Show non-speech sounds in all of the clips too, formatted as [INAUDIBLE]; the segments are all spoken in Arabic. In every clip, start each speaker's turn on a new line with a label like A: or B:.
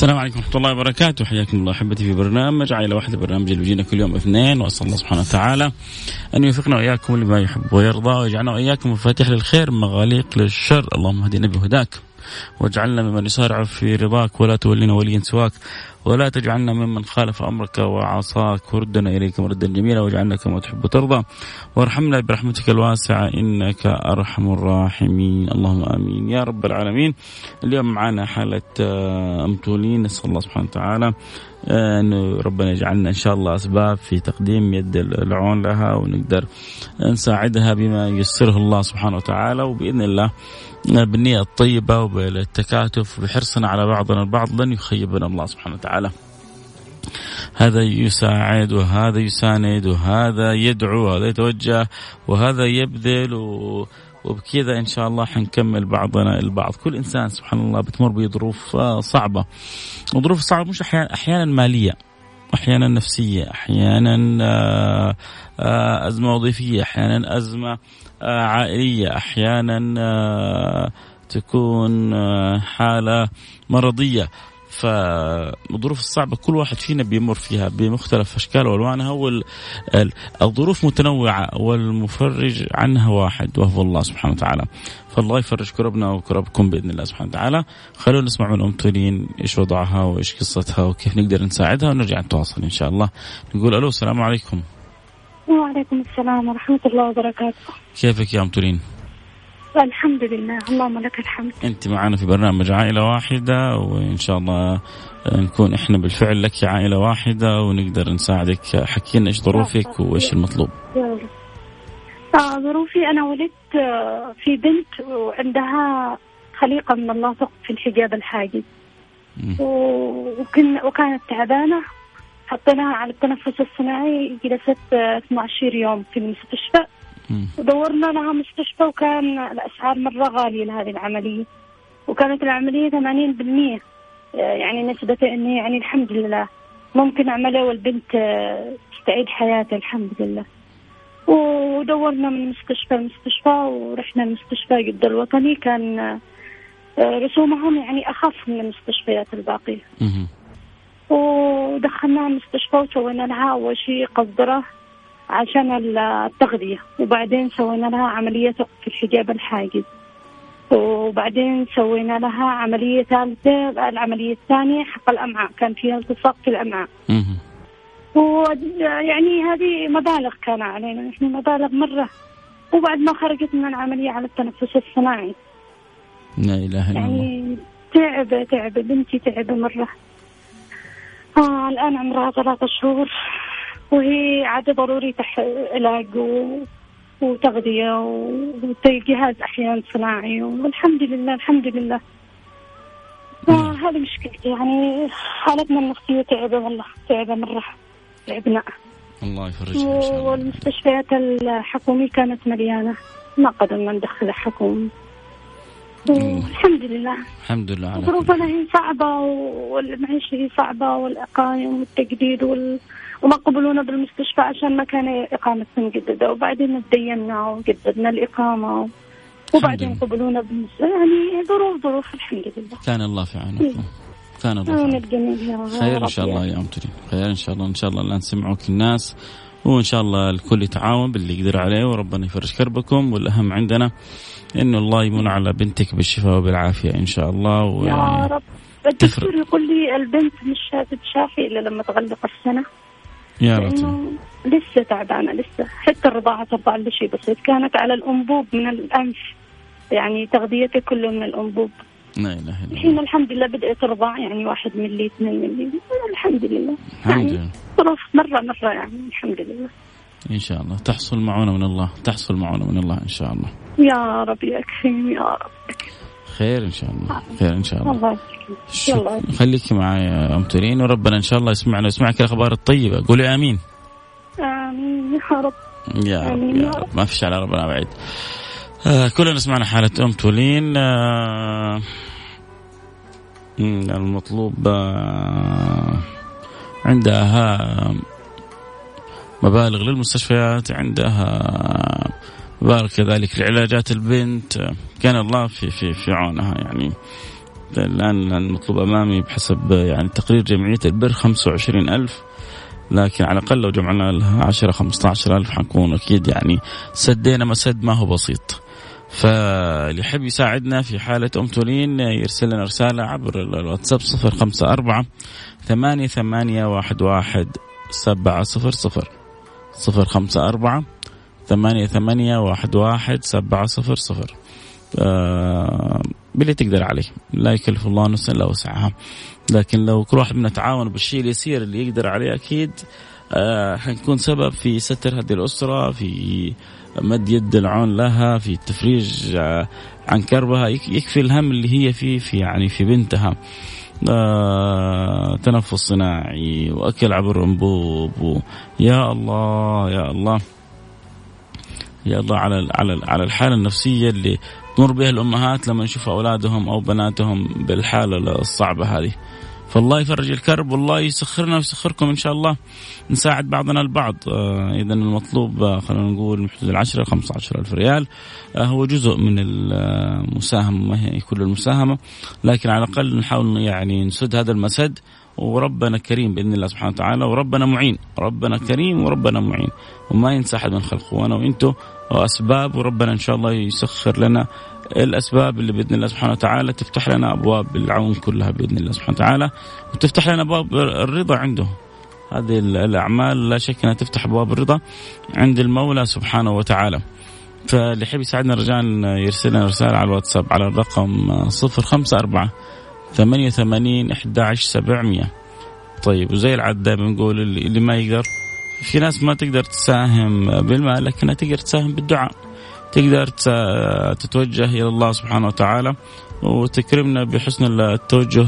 A: السلام عليكم ورحمة الله وبركاته. حياكم الله أحبتي في برنامج عائلة واحدة برنامج اللي كل يوم اثنين وأسأل الله سبحانه وتعالى أن يوفقنا وإياكم لما يحب ويرضى ويجعلنا وإياكم مفاتيح للخير مغاليق للشر. اللهم اهدنا بهداك. واجعلنا ممن يسارع في رضاك ولا تولنا وليا سواك ولا تجعلنا ممن خالف أمرك وعصاك. وردنا اليك مردا جميلا واجعلنا كما تحب وترضى. وارحمنا برحمتك الواسعة إنك أرحم الراحمين. اللهم آمين. يا رب العالمين. اليوم معنا حالة آه، امتولين نسأل الله سبحانه وتعالى آه، انه ربنا يجعلنا إن شاء الله أسباب في تقديم يد العون لها ونقدر نساعدها بما ييسره الله سبحانه وتعالى. وبإذن الله بالنية الطيبة وبالتكاتف وبحرصنا على بعضنا البعض لن يخيبنا الله سبحانه وتعالى. هذا يساعد وهذا يساند وهذا يدعو وهذا يتوجه وهذا يبذل و... وبكذا إن شاء الله حنكمل بعضنا البعض. كل إنسان سبحان الله بتمر بظروف صعبة. وظروف صعبة مش أحيانا أحيانا مالية. أحيانا نفسية أحيانا آه، آه، أزمة وظيفية أحيانا أزمة آه، عائلية أحيانا تكون حالة مرضية. فالظروف الصعبة كل واحد فينا بيمر فيها بمختلف أشكال وألوانها والظروف متنوعة والمفرج عنها واحد وهو الله سبحانه وتعالى. فالله يفرج كربنا وكربكم بإذن الله سبحانه وتعالى. خلونا نسمع من أم تولين إيش وضعها وإيش قصتها وكيف نقدر نساعدها ونرجع نتواصل إن شاء الله. نقول ألو السلام عليكم.
B: وعليكم السلام ورحمة الله وبركاته.
A: كيفك يا أم تولين
B: الحمد لله. اللهم لك الحمد.
A: أنت معنا في برنامج عائلة واحدة وإن شاء الله نكون إحنا بالفعل لك عائلة واحدة ونقدر نساعدك. حكينا إيش ظروفك وإيش المطلوب؟
B: آه ظروفي أنا ولدت آه، في بنت وعندها خليقة من الله في الحجاب الحاجز وكن وكانت تعبانة حطيناها على التنفس الصناعي جلست 12 يوم في المستشفى. ودورنا لها مستشفى وكان الأسعار مرة غالية لهذه العملية. وكانت العملية 80% يعني نسبة إنه يعني الحمد لله. ممكن أعملها والبنت تستعيد حياتها الحمد لله. ودورنا من مستشفى لمستشفى ورحنا المستشفى جدة الوطني. كان رسومهم يعني أخف من المستشفيات الباقية. ودخلناها المستشفى وسوينا لها أول شيء قصدرة. عشان التغذية. وبعدين سوينا لها عملية في الحجاب الحاجز. وبعدين سوينا لها عملية ثالثة العملية الثانية حق الأمعاء. كان فيها التصاق في الأمعاء. ويعني هذه مبالغ كان علينا. نحن مبالغ مرة. وبعد ما خرجت من العملية على التنفس الصناعي.
A: لا إله إلا
B: يعني الله. تعبة تعبة. بنتي تعبة مرة. آه الآن عمرها ثلاثة شهور. وهي عادة ضروري تح... علاج و... وتغذية وجهاز أحيان صناعي والحمد لله الحمد لله. هذه مشكلتي يعني حالتنا النفسية تعبة والله تعبة مرة. تعبنا.
A: الله يفرجها
B: والمستشفيات الحكومية كانت مليانة. ما قدرنا ندخل حكومي الحمد لله.
A: الحمد لله على
B: ظروفنا هي صعبة والمعيشة هي صعبة والإقامة والتجديد وال... وما قبلونا بالمستشفى عشان ما كان إقامة مجددة وبعدين تدينا وجددنا الإقامة. وبعدين قبلونا بالمستشفى يعني ظروف ظروف الحمد لله.
A: كان الله في عونكم. كان الله في عونكم. خير إن شاء الله يا أم خير إن شاء الله إن شاء الله الآن سمعوك الناس. وإن شاء الله الكل يتعاون باللي يقدر عليه وربنا يفرج كربكم. والأهم عندنا إنه الله يمن على بنتك بالشفاء وبالعافية إن شاء الله.
B: و... يا رب. الدكتور يقول لي البنت مش هتتشافي إلا لما تغلق السنة.
A: يا لطيف
B: لسه تعبانة لسه حتى الرضاعة ترضع له شيء بسيط. كانت على الأنبوب من الأنف يعني تغذيتها كله من الأنبوب.
A: لا إله إلا
B: الحين الحمد لله بدأت ترضع يعني واحد ملي اثنين ملي الحمد لله.
A: الحمد يعني لله.
B: ظروف مرة مرة يعني الحمد لله.
A: إن شاء الله. تحصل معونه من الله تحصل معونه من الله إن شاء الله.
B: يا رب يا كريم يا رب
A: خير إن شاء الله. خير إن شاء الله.
B: الله يلا.
A: خليك معي يا أم تورين وربنا إن شاء الله يسمعنا ويسمعك الأخبار الطيبة. قولي آمين.
B: آمين. يا رب.
A: يا رب يا رب. ما فيش على ربنا بعيد. آه كلنا سمعنا حالة أم تولين آه المطلوب آه عندها مبالغ للمستشفيات عندها مبالغ كذلك لعلاجات البنت. كان الله في في في عونها يعني. الآن المطلوب أمامي بحسب يعني تقرير جمعية البر 25 ألف. لكن على الأقل لو جمعنا لها 10 15 ألف حنكون أكيد يعني سدينا مسد ما هو بسيط. فاللي يحب يساعدنا في حالة أم تولين يرسل لنا رسالة عبر الواتساب 054 ثمانية ثمانية واحد واحد سبعة صفر صفر. صفر خمسة أربعة ثمانية ثمانية واحد واحد سبعة صفر صفر. آه باللي تقدر عليه. لا يكلف الله نفسا إلا وسعها. لكن لو كل واحد منا تعاون بالشيء اليسير اللي يقدر عليه أكيد آه حنكون سبب في ستر هذه الأسرة في مد يد العون لها في التفريج آه عن كربها. يك- يكفي الهم اللي هي فيه في يعني في بنتها. آه تنفس صناعي وأكل عبر أنبوب. يا الله يا الله. يا الله على على على الحالة النفسية اللي تمر بها الأمهات لما يشوفوا أولادهم أو بناتهم بالحالة الصعبة هذه. فالله يفرج الكرب والله يسخرنا ويسخركم إن شاء الله. نساعد بعضنا البعض. آه اذا المطلوب آه خلينا نقول محدود العشرة 15 ألف ريال. آه هو جزء من المساهمة ما هي كل المساهمة. لكن على الأقل نحاول يعني نسد هذا المسد. وربنا كريم بإذن الله سبحانه وتعالى وربنا معين ربنا كريم وربنا معين. وما ينسى أحد من خلقه وأنا وأنتم وأسباب وربنا إن شاء الله يسخر لنا الأسباب اللي بإذن الله سبحانه وتعالى تفتح لنا أبواب العون كلها بإذن الله سبحانه وتعالى وتفتح لنا أبواب الرضا عنده. هذه الأعمال لا شك إنها تفتح أبواب الرضا عند المولى سبحانه وتعالى. فاللي يحب يساعدنا رجاء يرسل لنا رسالة على الواتساب على الرقم 054 88 11 700 طيب وزي العادة دائما بنقول اللي, ما يقدر في ناس ما تقدر تساهم بالمال لكنها تقدر تساهم بالدعاء. تقدر تتوجه إلى الله سبحانه وتعالى وتكرمنا بحسن التوجه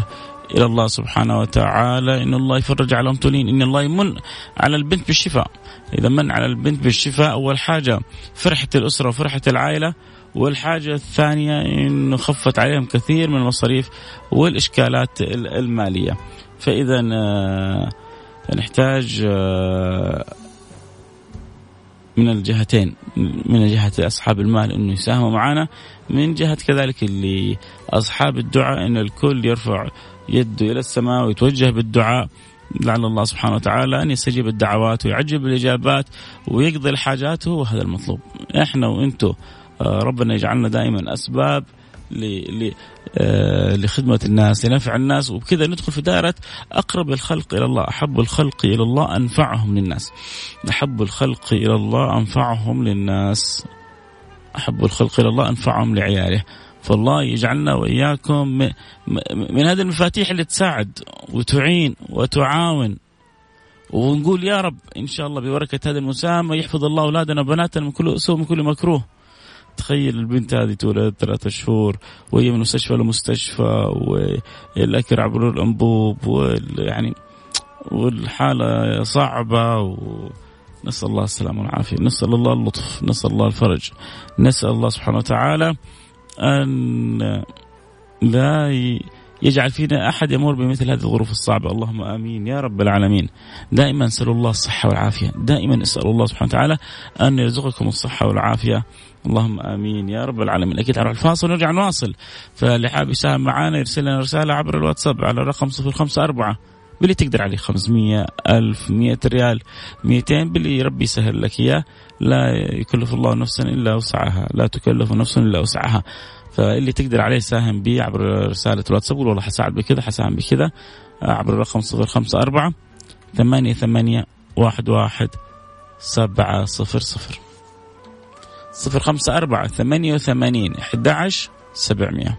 A: إلى الله سبحانه وتعالى. إن الله يفرج على امتلين إن الله يمن على البنت بالشفاء. إذا من على البنت بالشفاء أول حاجة فرحة الأسرة وفرحة العائلة. والحاجة الثانية أنه خفت عليهم كثير من المصاريف والإشكالات المالية. فإذا نحتاج من الجهتين من جهة أصحاب المال أنه يساهموا معنا من جهة كذلك اللي أصحاب الدعاء أن الكل يرفع يده إلى السماء ويتوجه بالدعاء لعل الله سبحانه وتعالى أن يستجيب الدعوات ويعجب الإجابات ويقضي الحاجات هو هذا المطلوب. إحنا وإنتو ربنا يجعلنا دائما أسباب لخدمة الناس لنفع الناس وبكذا ندخل في دائرة أقرب الخلق إلى الله أحب الخلق إلى الله أنفعهم للناس. أحب الخلق إلى الله أنفعهم للناس. أحب الخلق إلى الله أنفعهم لعياله. فالله يجعلنا وإياكم من هذه المفاتيح اللي تساعد وتعين وتعاون. ونقول يا رب إن شاء الله ببركة هذه المساهمة يحفظ الله أولادنا وبناتنا من كل سوء من كل مكروه. تخيل البنت هذه تولد ثلاثة شهور وهي من مستشفى لمستشفى والأكل عبر الأنبوب ويعني والحالة صعبة ونسأل الله السلامة والعافية نسأل الله اللطف نسأل الله الفرج نسأل الله سبحانه وتعالى أن لا يجعل فينا أحد يمر بمثل هذه الظروف الصعبة. اللهم آمين. يا رب العالمين. دائما نسأل الله الصحة والعافية. دائما نسأل الله سبحانه وتعالى أن يرزقكم الصحة والعافية. اللهم آمين. يا رب العالمين. أكيد نروح الفاصل ونرجع نواصل. فاللي حاب يساهم معنا يرسل لنا رسالة عبر الواتساب على الرقم 054 باللي تقدر عليه. 500 ألف 100 ريال. 200 باللي ربي يسهل لك إياه. لا يكلف الله نفسا إلا وسعها. لا تكلف نفس إلا وسعها. فاللي تقدر عليه ساهم به عبر رسالة الواتساب قول والله حساعد بكذا حساهم بكذا عبر الرقم 054 ثمانية ثمانية واحد واحد سبعة صفر صفر. صفر خمسة أربعة ثمانية وثمانين أحد عشر سبعمية.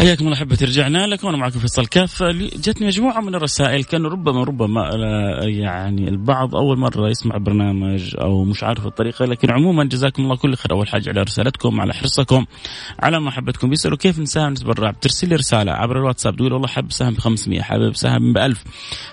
A: حياكم الله أحبتي رجعنا لكم وأنا معكم فيصل كاف. جتني مجموعة من الرسائل كانوا ربما ربما آه، يعني البعض أول مرة يسمع برنامج أو مش عارف الطريقة لكن عموما جزاكم الله كل خير. أول حاجة على رسالتكم على حرصكم على محبتكم بيسألوا كيف نساهم نتبرع بترسل لي رسالة عبر الواتساب تقول والله حابب سهم ب 500 حابب سهم ب 1000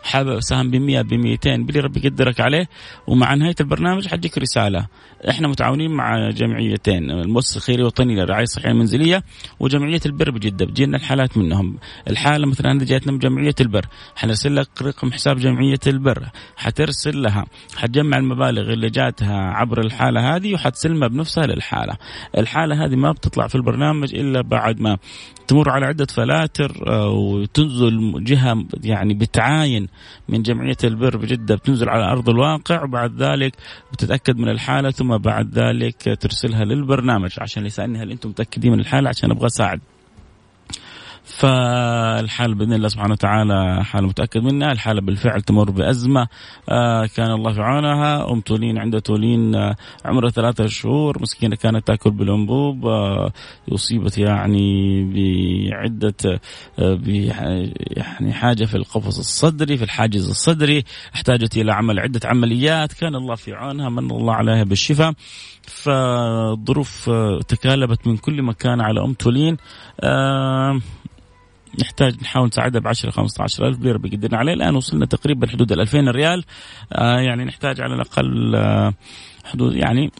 A: حابب سهم ب 100 ب 200 بلي ربي يقدرك عليه. ومع نهاية البرنامج حديك رسالة. إحنا متعاونين مع جمعيتين المؤسسة الخيرية الوطنيه للرعايه الصحيه المنزليه وجمعية البر بجدة. بتجينا الحالات منهم. الحالة مثلا هذه جاتنا من جمعية البر. حنرسل لك رقم حساب جمعية البر. حترسل لها. حتجمع المبالغ اللي جاتها عبر الحالة هذه وحتسلمها بنفسها للحالة. الحالة هذه ما بتطلع في البرنامج إلا بعد ما تمر على عدة فلاتر آه، وتنزل جهة يعني بتعاين من جمعية البر بجدة بتنزل على أرض الواقع. وبعد ذلك بتتأكد من الحالة ثم بعد ذلك ترسلها للبرنامج. عشان يسألني هل أنتم متأكدين من الحالة؟ عشان أبغى أساعد. فالحال بإذن الله سبحانه وتعالى حاله متأكد منها، الحاله بالفعل تمر بأزمة. آه كان الله في عونها، أم تولين عندها تولين آه عمرها ثلاثة شهور. مسكينة كانت تأكل بالأنبوب آه أصيبت يعني بعدة يعني حاجة في القفص الصدري في الحاجز الصدري، احتاجت إلى عمل عدة عمليات، كان الله في عونها من الله عليها بالشفاء. فالظروف تكالبت من كل مكان على أم تولين. نحتاج نحاول نساعدها ب 10 15 ألف ليرة بيقدرنا عليه الآن وصلنا تقريبا حدود ال 2000 ريال. آه يعني نحتاج على الأقل آه حدود يعني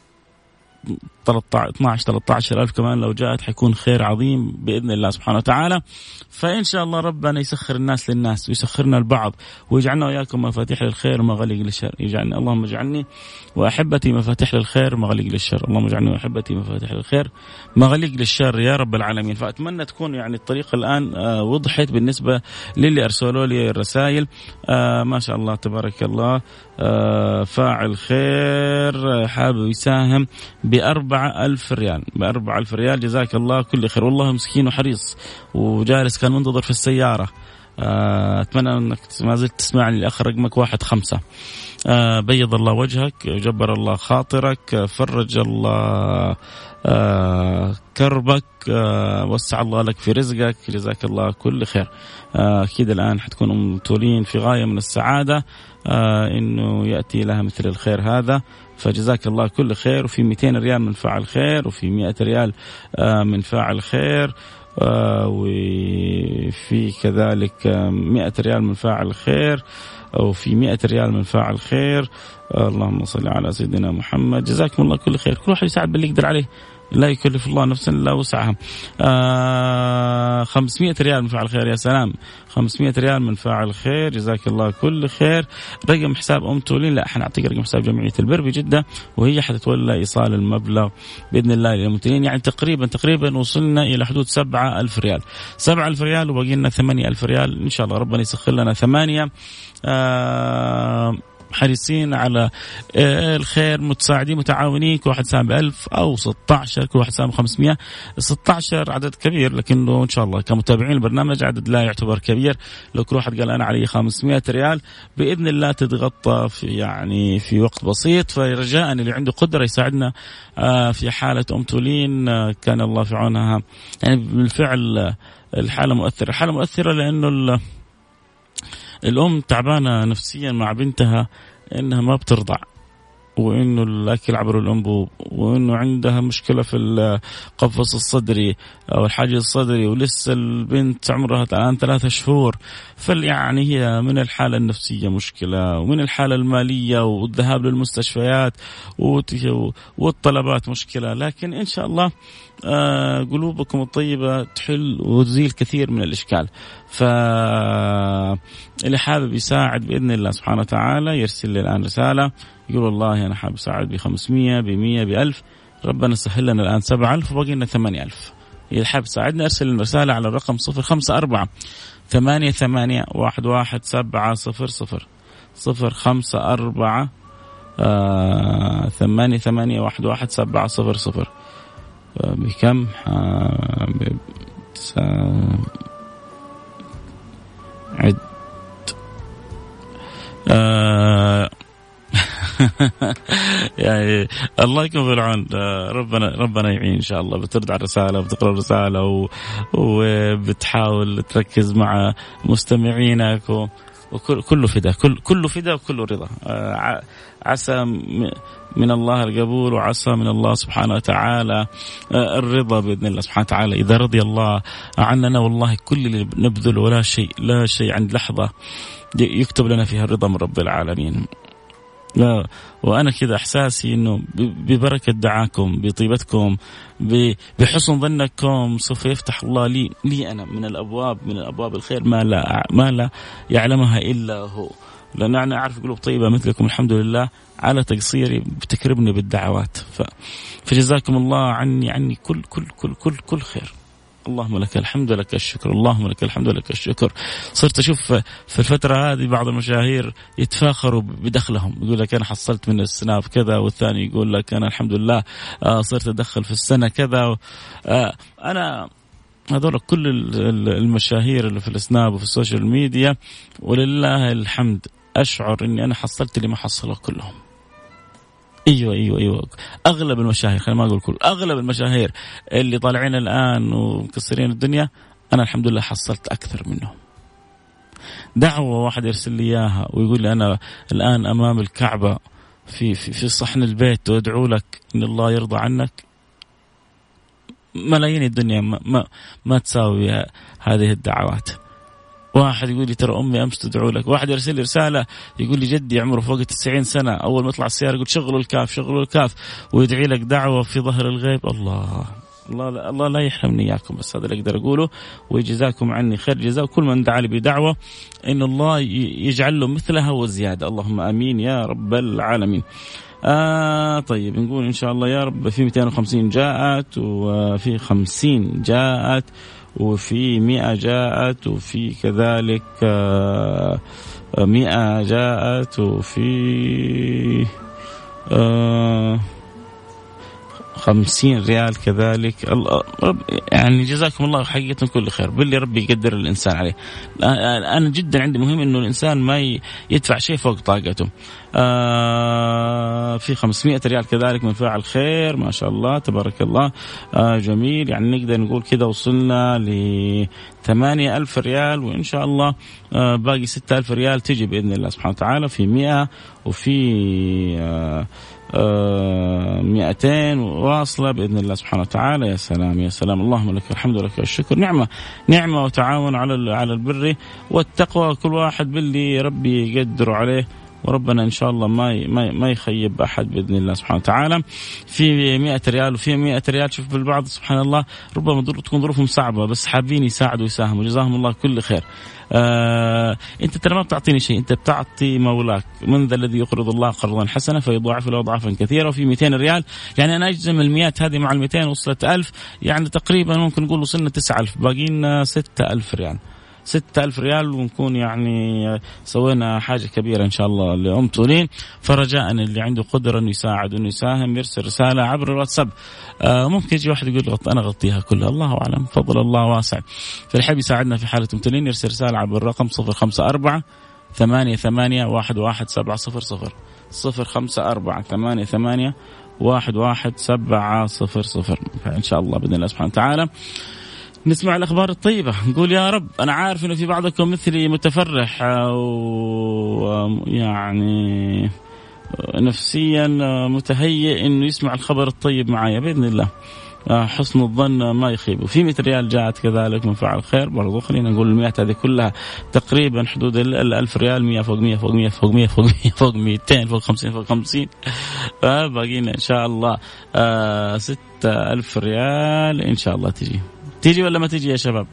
A: 13 12 13 ألف كمان لو جاءت حيكون خير عظيم بإذن الله سبحانه وتعالى. فإن شاء الله ربنا يسخر الناس للناس ويسخرنا البعض ويجعلنا وإياكم مفاتيح للخير ومغاليق للشر. يجعلنا اللهم اجعلني وأحبتي مفاتيح للخير ومغاليق للشر. اللهم اجعلني وأحبتي مفاتيح للخير مغاليق للشر يا رب العالمين. فأتمنى تكون يعني الطريقة الآن آه، وضحت بالنسبة للي أرسلوا لي الرسائل. آه ما شاء الله تبارك الله. آه فاعل خير حابب يساهم بأربعة ألف ريال. بأربعة ألف ريال جزاك الله كل خير. والله مسكين وحريص وجالس كان منتظر في السيارة. آه، أتمنى أنك ما زلت تسمعني الأخ رقمك واحد خمسة. آه، بيض الله وجهك جبر الله خاطرك فرج الله آه، كربك وسع الله لك في رزقك. جزاك الله كل خير. أكيد الآن حتكون أم تولين في غاية من السعادة. أنه يأتي لها مثل الخير هذا. فجزاك الله كل خير. وفي 200 ريال من فاعل خير وفي 100 ريال من فاعل خير وفي كذلك 100 ريال من فاعل خير وفي 100 ريال من فاعل خير. اللهم صل على سيدنا محمد. جزاكم الله كل خير. كل واحد يساعد باللي يقدر عليه. لا يكلف الله نفسا إلا وسعها. آه 500 ريال من فاعل خير يا سلام. 500 ريال من فاعل خير جزاك الله كل خير. رقم حساب أم تولين لا حنعطيك رقم حساب جمعية البر بجدة وهي حتتولى إيصال المبلغ بإذن الله للممتلين يعني تقريبا تقريبا وصلنا إلى حدود 7000 ريال. 7000 ريال وباقي لنا 8000 ريال. إن شاء الله ربنا يسخر لنا ثمانية. آه حريصين على آه، الخير متساعدين متعاونين كل واحد سام ب 1000 أو 16 كل واحد سام 500 16 عدد كبير لكنه إن شاء الله كمتابعين البرنامج عدد لا يعتبر كبير. لو كل واحد قال أنا علي 500 ريال بإذن الله تتغطى في يعني في وقت بسيط. فرجاء اللي عنده قدرة يساعدنا آه، في حالة أم تولين آه، كان الله في عونها. يعني بالفعل الحالة مؤثرة. الحالة مؤثرة لأنه الأم تعبانة نفسيا مع بنتها إنها ما بترضع وإنه الأكل عبر الأنبوب وإنه عندها مشكلة في القفص الصدري أو الحاجز الصدري ولسه البنت عمرها الآن ثلاثة شهور. فال يعني هي من الحالة النفسية مشكلة ومن الحالة المالية والذهاب للمستشفيات والطلبات مشكلة. لكن إن شاء الله آه، قلوبكم الطيبة تحل وتزيل كثير من الإشكال. فاللي حابب يساعد بإذن الله سبحانه وتعالى يرسل لي الآن رسالة يقول والله أنا حابب أساعد ب 500 ب 100 ب 1000 ربنا سهل لنا الآن 7000 وباقي لنا 8000 إذا حاب تساعدنا أرسل رسالة على الرقم 054 ثمانية ثمانية واحد واحد سبعة صفر صفر. صفر خمسة أربعة آه ثمانية ثمانية واحد واحد سبعة صفر صفر. بكم؟ ابتسام عد. آه. [LAUGHS] يعني الله يكون في العون. آه، ربنا ربنا يعين إن شاء الله. بترد على الرسالة وبتقرأ الرسالة. وبتحاول تركز مع مستمعينك و... وكل كله فدا كل كله فدا وكله رضا. آه، عسى من الله القبول وعسى من الله سبحانه وتعالى آه، الرضا بإذن الله سبحانه وتعالى. إذا رضي الله عننا والله كل اللي نبذله ولا شيء لا شيء عند لحظة يكتب لنا فيها الرضا من رب العالمين. لا وأنا كذا إحساسي إنه ببركة دعاكم بطيبتكم بحسن ظنكم سوف يفتح الله لي لي أنا من الأبواب من الأبواب الخير ما لا ما لا يعلمها إلا هو. لأن أنا أعرف قلوب طيبة مثلكم الحمد لله على تقصيري بتكرمني بالدعوات. فجزاكم الله عني عني كل كل كل كل كل خير. اللهم لك الحمد لك الشكر اللهم لك الحمد لك الشكر. صرت أشوف في الفترة هذه بعض المشاهير يتفاخروا بدخلهم يقول لك أنا حصلت من السناب كذا والثاني يقول لك أنا الحمد لله آه، صرت أدخل في السنة كذا آه، أنا هذول كل المشاهير اللي في ال Snap وفي ال social media ولله الحمد. أشعر أني أنا حصلت اللي ما حصله كلهم. أيوه أيوه أيوه. أغلب المشاهير خلينا ما أقول كل أغلب المشاهير اللي طالعين الآن ومكسرين الدنيا أنا الحمد لله حصلت أكثر منهم. دعوة واحد يرسل لي إياها ويقول لي أنا الآن أمام الكعبة في في في صحن البيت وأدعو لك إن الله يرضى عنك. ملايين الدنيا ما ما, ما تساوي هذه الدعوات. واحد يقول لي ترى أمي أمس تدعو لك. واحد يرسل لي رسالة يقول لي جدي عمره فوق 90 سنة. أول ما يطلع السيارة يقول شغلوا الكاف شغلوا الكاف. ويدعي لك دعوة في ظهر الغيب. الله. الله الله لا يحرمني إياكم بس هذا اللي أقدر أقوله. ويجزاكم عني خير جزاء. كل من دعا لي بدعوة إن الله يجعل له مثلها وزيادة. اللهم آمين يا رب العالمين. آه طيب نقول إن شاء الله يا رب في 250 جاءت وفي 50 جاءت وفي مئة جاءت وفي كذلك آه، مئة جاءت وفي آه، خمسين ريال كذلك. يعني جزاكم الله حقيقة كل خير. باللي ربي يقدر الإنسان عليه. أنا جدا عندي مهم أنه الإنسان ما يدفع شيء فوق طاقته. آه في 500 ريال كذلك من فاعل خير. ما شاء الله تبارك الله. آه جميل. يعني نقدر نقول كذا وصلنا ل 8000 ريال وإن شاء الله آه باقي 6000 ريال تجي بإذن الله سبحانه وتعالى. في 100 وفي آه 200 آه، واصلة بإذن الله سبحانه وتعالى. يا سلام يا سلام. اللهم لك الحمد ولك الشكر. نعمة نعمة وتعاون على على البر والتقوى. كل واحد باللي ربي يقدر عليه. وربنا إن شاء الله ما ما ما يخيب أحد بإذن الله سبحانه وتعالى. في 100 ريال وفي 100 ريال شوف بالبعض سبحان الله ربما تكون ظروفهم صعبة بس حابين يساعدوا ويساهموا. جزاهم الله كل خير. آه، أنت ترى ما بتعطيني شيء أنت بتعطي مولاك. من ذا الذي يقرض الله قرضا حسنا فيضاعف له اضعافا كثيره وفي 200 ريال. يعني أنا أجزم المئات هذه مع ال 200 وصلت 1000 يعني تقريبا ممكن نقول وصلنا 9000 باقي لنا 6000 ريال. يعني. 6000 ريال ونكون يعني سوينا حاجة كبيرة إن شاء الله لأم تولين. فرجاء اللي عنده قدرة أنه يساعد وأنه يساهم يرسل رسالة عبر الواتساب. آه ممكن يجي واحد يقول غط أنا أغطيها كلها. الله أعلم. فضل الله واسع. فالحب يساعدنا في حالة أم تولين. يرسل رسالة عبر الرقم 054 ثمانية ثمانية واحد واحد سبعة صفر صفر. صفر خمسة أربعة ثمانية ثمانية واحد واحد سبعة صفر صفر. فإن شاء الله بإذن الله سبحانه وتعالى. نسمع الأخبار الطيبة. نقول يا رب أنا عارف إنه في بعضكم مثلي متفرح ويعني نفسيا متهيئ إنه يسمع الخبر الطيب معايا بإذن الله. حسن الظن ما يخيب. وفي 100 ريال جاءت كذلك من فعل خير. برضو خلينا نقول ال هذه كلها تقريبا حدود ال 1000 ريال 100 فوق 100 فوق 100 فوق 100 فوق 100 فوق 200 فوق 50 فوق 50 باقينا إن شاء الله 6000 ريال إن شاء الله تجي. تيجي ولا ما تيجي يا شباب؟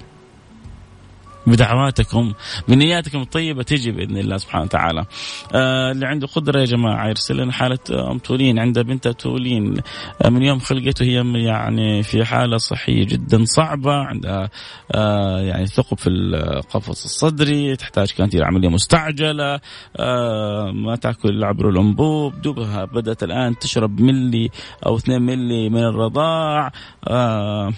A: بدعواتكم بنياتكم الطيبة تجي بإذن الله سبحانه وتعالى. آه اللي عنده قدرة يا جماعة يرسل لنا حالة أم تولين عندها بنتها تولين. آه من يوم خلقته هي يعني في حالة صحية جدا صعبة عندها آه يعني ثقب في القفص الصدري تحتاج كانت عملية مستعجلة. آه ما تأكل عبر الأنبوب دوبها بدأت الآن تشرب ملي أو اثنين ملي من الرضاع. آه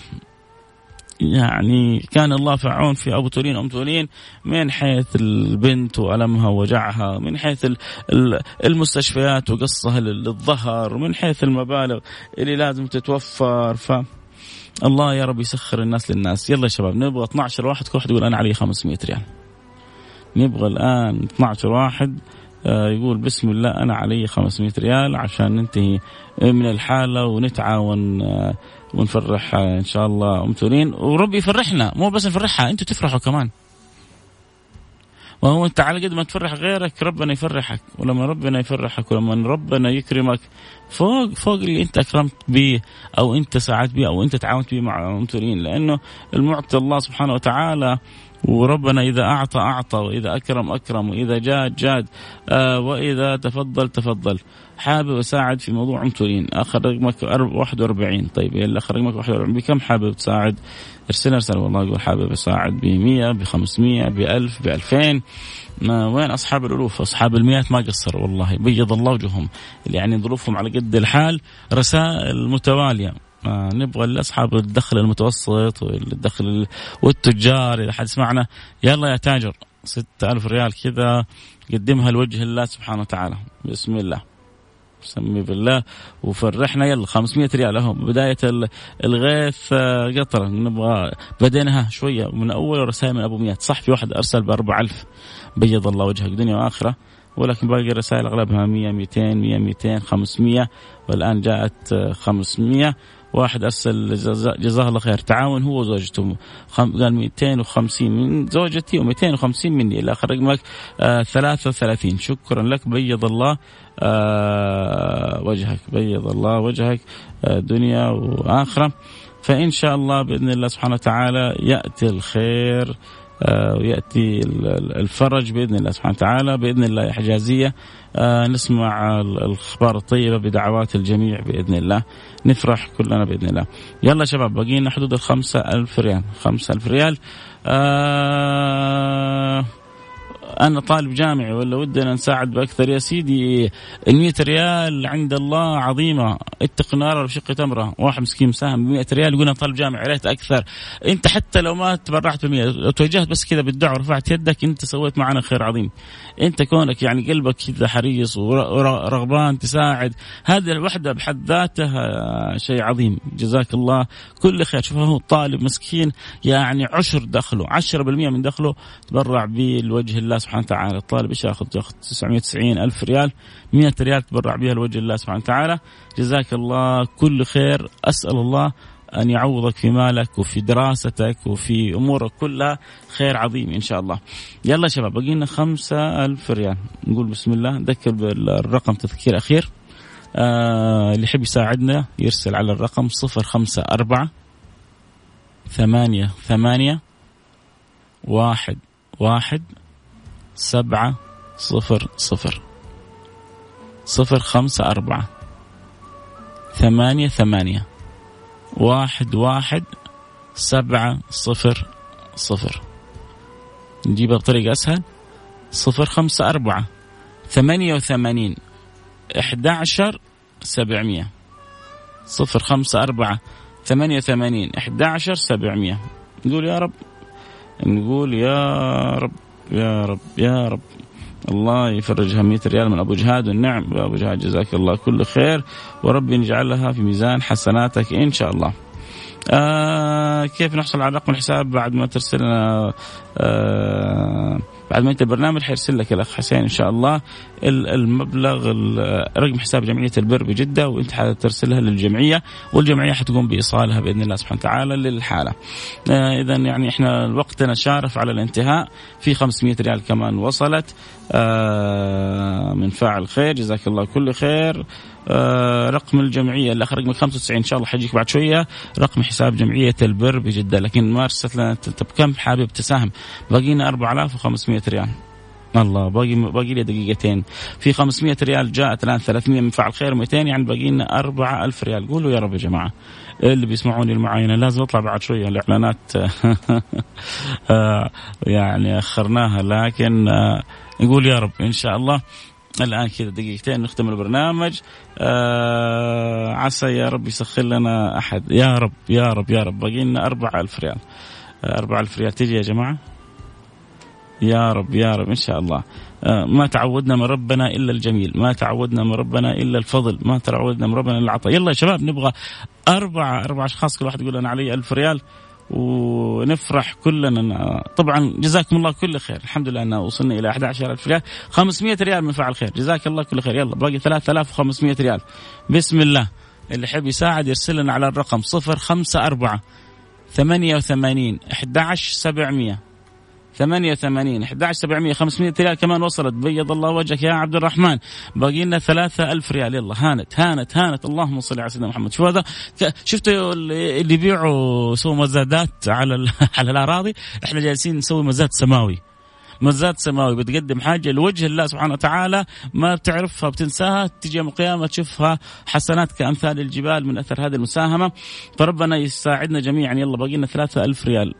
A: يعني كان الله في عون في أبو تولين ام تولين من حيث البنت وألمها ووجعها من حيث المستشفيات وقصها للظهر ومن حيث المبالغ اللي لازم تتوفر. ف الله يا رب يسخر الناس للناس. يلا يا شباب نبغى 12 واحد كل واحد يقول أنا علي 500 ريال. نبغى الآن 12 واحد آه، يقول بسم الله أنا علي 500 ريال عشان ننتهي من الحالة ونتعاون آه، ونفرح إن شاء الله ام تورين وربي يفرحنا مو بس نفرحها أنتم تفرحوا كمان. وهو أنت على قد ما تفرح غيرك ربنا يفرحك. ولما ربنا يفرحك ولما ربنا يكرمك فوق فوق اللي أنت أكرمت به أو أنت ساعدت به أو أنت تعاونت به مع ام تورين لأنه المعطي الله سبحانه وتعالى وربنا إذا أعطى أعطى وإذا أكرم أكرم وإذا جاد جاد آه وإذا تفضل تفضل. حابب أساعد في موضوع عنتورين آخر رقمك 41 طيب يلا آخر رقمك 41 بكم حابب تساعد؟ ارسل ارسل والله يقول حابب أساعد ب 100 ب 500 ب 1000 ب 2000 ما وين أصحاب الألوف؟ أصحاب المئات ما قصروا والله. بيض الله وجههم اللي يعني ظروفهم على قد الحال رسائل متوالية. آه نبغى لاصحاب الدخل المتوسط والدخل والتجار إذا حد سمعنا. يلا يا تاجر ستة ألف ريال كذا قدمها لوجه الله سبحانه وتعالى. بسم الله. سمي بالله وفرحنا. يلا 500 ريال أهو. بداية الغيث آه، قطره نبغى بديناها شوية. من أول رسائل من أبو مئات صح في واحد أرسل ب 4000 بيض الله وجهك. دنيا وآخرة. ولكن باقي الرسائل أغلبها 100 200 100 200 500 والآن جاءت 500 واحد أرسل جزاه الله خير. تعاون هو وزوجته. قال 250 من زوجتي و250 مني. إلى آخر رقمك آه 33 شكرا لك. بيض الله آه وجهك. بيض الله وجهك آه دنيا وآخرة. فإن شاء الله بإذن الله سبحانه وتعالى يأتي الخير. ويأتي الفرج بإذن الله سبحانه وتعالى. بإذن الله حجازية. آه، نسمع الأخبار الطيبة بدعوات الجميع بإذن الله. نفرح كلنا بإذن الله. يلا شباب بقينا حدود الخمسة ألف ريال. خمسة ألف ريال. آه أنا طالب جامعي ولا ودنا نساعد بأكثر. يا سيدي ال 100 ريال عند الله عظيمة. اتق النار وشق تمرة. واحد مسكين مساهم ب 100 ريال يقول أنا طالب جامعي ريت أكثر. أنت حتى لو ما تبرعت ب 100 لو توجهت بس كذا بالدعوه ورفعت يدك أنت سويت معنا خير عظيم. أنت كونك يعني قلبك كذا حريص ورغبان تساعد. هذه الوحدة بحد ذاتها شيء عظيم. جزاك الله. كل خير. شوف هو طالب مسكين يعني عشر دخله 10% من دخله تبرع به لوجه الله سبحانه وتعالى. الطالب إيش ياخذ؟ ياخذ 990 ألف ريال 100 ريال تبرع بها لوجه الله سبحانه وتعالى. جزاك الله كل خير. أسأل الله أن يعوضك في مالك وفي دراستك وفي أمورك كلها خير عظيم إن شاء الله. يلا شباب باقي لنا خمسة ألف ريال. نقول بسم الله. نذكر بالرقم تذكير أخير. آه اللي يحب يساعدنا يرسل على الرقم صفر خمسة أربعة ثمانية ثمانية واحد واحد سبعة صفر صفر. صفر خمسة أربعة. ثمانية ثمانية. واحد واحد سبعة صفر صفر. نجيبها بطريقة أسهل. صفر خمسة أربعة. ثمانية وثمانين. إحدى عشر سبعمية. صفر خمسة أربعة. ثمانية وثمانين. إحدى عشر سبعمية. نقول يا رب. نقول يا رب. يا رب يا رب. الله يفرجها 100 ريال من أبو جهاد والنعم. أبو جهاد جزاك الله كل خير. وربي يجعلها في ميزان حسناتك إن شاء الله. آه كيف نحصل على رقم الحساب بعد ما ترسل لنا آه بعد ما انت البرنامج حيرسل لك الأخ حسين إن شاء الله المبلغ رقم حساب جمعية البر بجدة وانت حترسلها للجمعية والجمعية حتقوم بإيصالها بإذن الله سبحانه وتعالى للحالة. آه اذا يعني إحنا وقتنا شارف على الانتهاء. في 500 ريال كمان وصلت. آه من فاعل خير. جزاك الله كل خير. رقم الجمعية اللي أخر رقم 95 إن شاء الله حجيك بعد شوية. رقم حساب جمعية البر بجدة. لكن ما ارسلت لنا طب كم حابب تساهم؟ باقينا 4500 ريال. الله باقي باقي لي دقيقتين. في 500 ريال جاءت الآن 300 من فعل خير 200 يعني باقي لنا 4000 ريال. قولوا يا رب يا جماعة اللي بيسمعوني المعاينة لازم أطلع بعد شوية. الإعلانات [LAUGHS] آه، يعني أخرناها. لكن آه، نقول يا رب إن شاء الله الآن كذا دقيقتين نختم البرنامج. آه عسى يا رب يسخر لنا أحد. يا رب يا رب يا رب. باقي لنا 4000 ريال. 4000 ريال تجي يا جماعة؟ يا رب يا رب إن شاء الله. آه، ما تعودنا من ربنا إلا الجميل، ما تعودنا من ربنا إلا الفضل، ما تعودنا من ربنا إلا العطاء، يلا يا شباب نبغى أربع أربع أشخاص كل واحد يقول أنا علي ألف ريال. ونفرح كلنا. طبعا جزاكم الله كل خير. الحمد لله أننا وصلنا إلى 11000 ريال. 500 ريال من فعل خير. جزاك الله كل خير. يلا باقي 3500 ريال. بسم الله. اللي يحب يساعد يرسل لنا على الرقم 054 88 11700 88 11700 500 ريال كمان وصلت. بيض الله وجهك يا عبد الرحمن. باقي لنا 3000 ريال. يلا هانت هانت هانت. اللهم صل على سيدنا محمد. شوف هذا؟ شفتوا اللي يبيعوا يسووا مزادات على [LAUGHS] على الأراضي؟ إحنا جالسين نسوي مزاد سماوي. مزاد سماوي. بتقدم حاجة لوجه الله سبحانه وتعالى ما بتعرفها بتنساها. تجي يوم القيامة تشوفها حسنات كأمثال الجبال من أثر هذه المساهمة. فربنا يساعدنا جميعا. يلا باقي لنا 3000 ريال.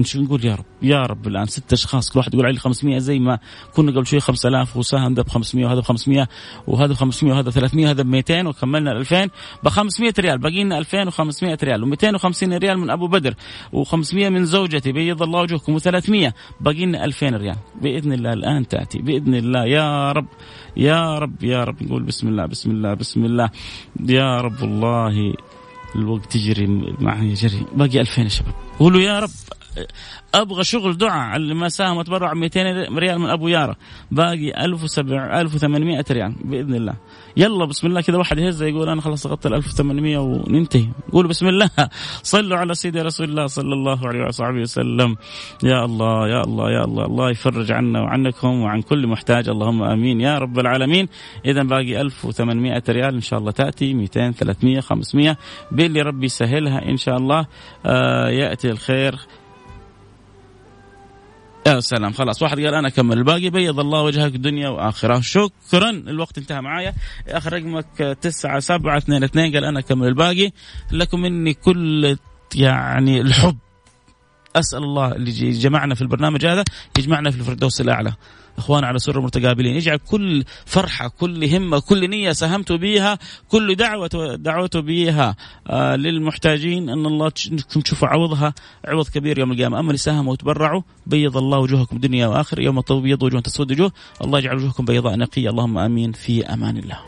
A: نشوف نقول يا رب يا رب الآن ست أشخاص كل واحد يقول علي 500 زي ما كنا قبل شوي 5000 وساهم ده ب 500 وهذا ب 500 وهذا ب 500 وهذا 300 وهذا ب 200 وكملنا ال 2000 ب 500 ريال باقي لنا 2500 ريال و250 ريال من أبو بدر و500 من زوجتي بيض الله وجهكم و300 باقي لنا 2000 ريال. بإذن الله الآن تأتي بإذن الله يا رب يا رب يا رب نقول بسم الله بسم الله بسم الله. يا رب والله الوقت يجري معي يجري باقي 2000 يا شباب. قولوا يا رب. أبغى شغل دعاء اللي ما ساهم وتبرع 200 ريال من أبو يارا باقي 1700 1800 ريال بإذن الله. يلا بسم الله. كذا واحد يهز يقول أنا خلاص غطيت ال 1800 وننتهي. قولوا بسم الله. صلوا على سيدي رسول الله صلى الله عليه وصحبه وسلم. يا الله يا الله يا الله. الله يفرج عنا وعنكم وعن كل محتاج. اللهم آمين. يا رب العالمين. اذا باقي 1800 ريال. إن شاء الله تأتي. 200 300 500 باللي ربي يسهلها إن شاء الله. آه يأتي الخير. يا سلام خلاص واحد قال أنا أكمل. الباقي بيض الله وجهك دنيا وآخرة. شكرا الوقت انتهى معايا. اخر رقمك تسعة سبعة اثنين اثنين قال أنا أكمل. الباقي لكم مني كل يعني الحب. أسأل الله اللي جمعنا في البرنامج هذا يجمعنا في الفردوس الأعلى. إخوان على سر متقابلين يجعل كل فرحة كل همة كل نية ساهمت بها كل دعوة دعوت بها آه للمحتاجين أن الله تشوفوا عوضها عوض كبير يوم القيامة. أما اللي ساهموا وتبرعوا بيض الله وجوهكم دنيا واخر يوم تبيض وجوه تسود وجوه الله يجعل وجوهكم بيضاء نقية. اللهم آمين في أمان الله.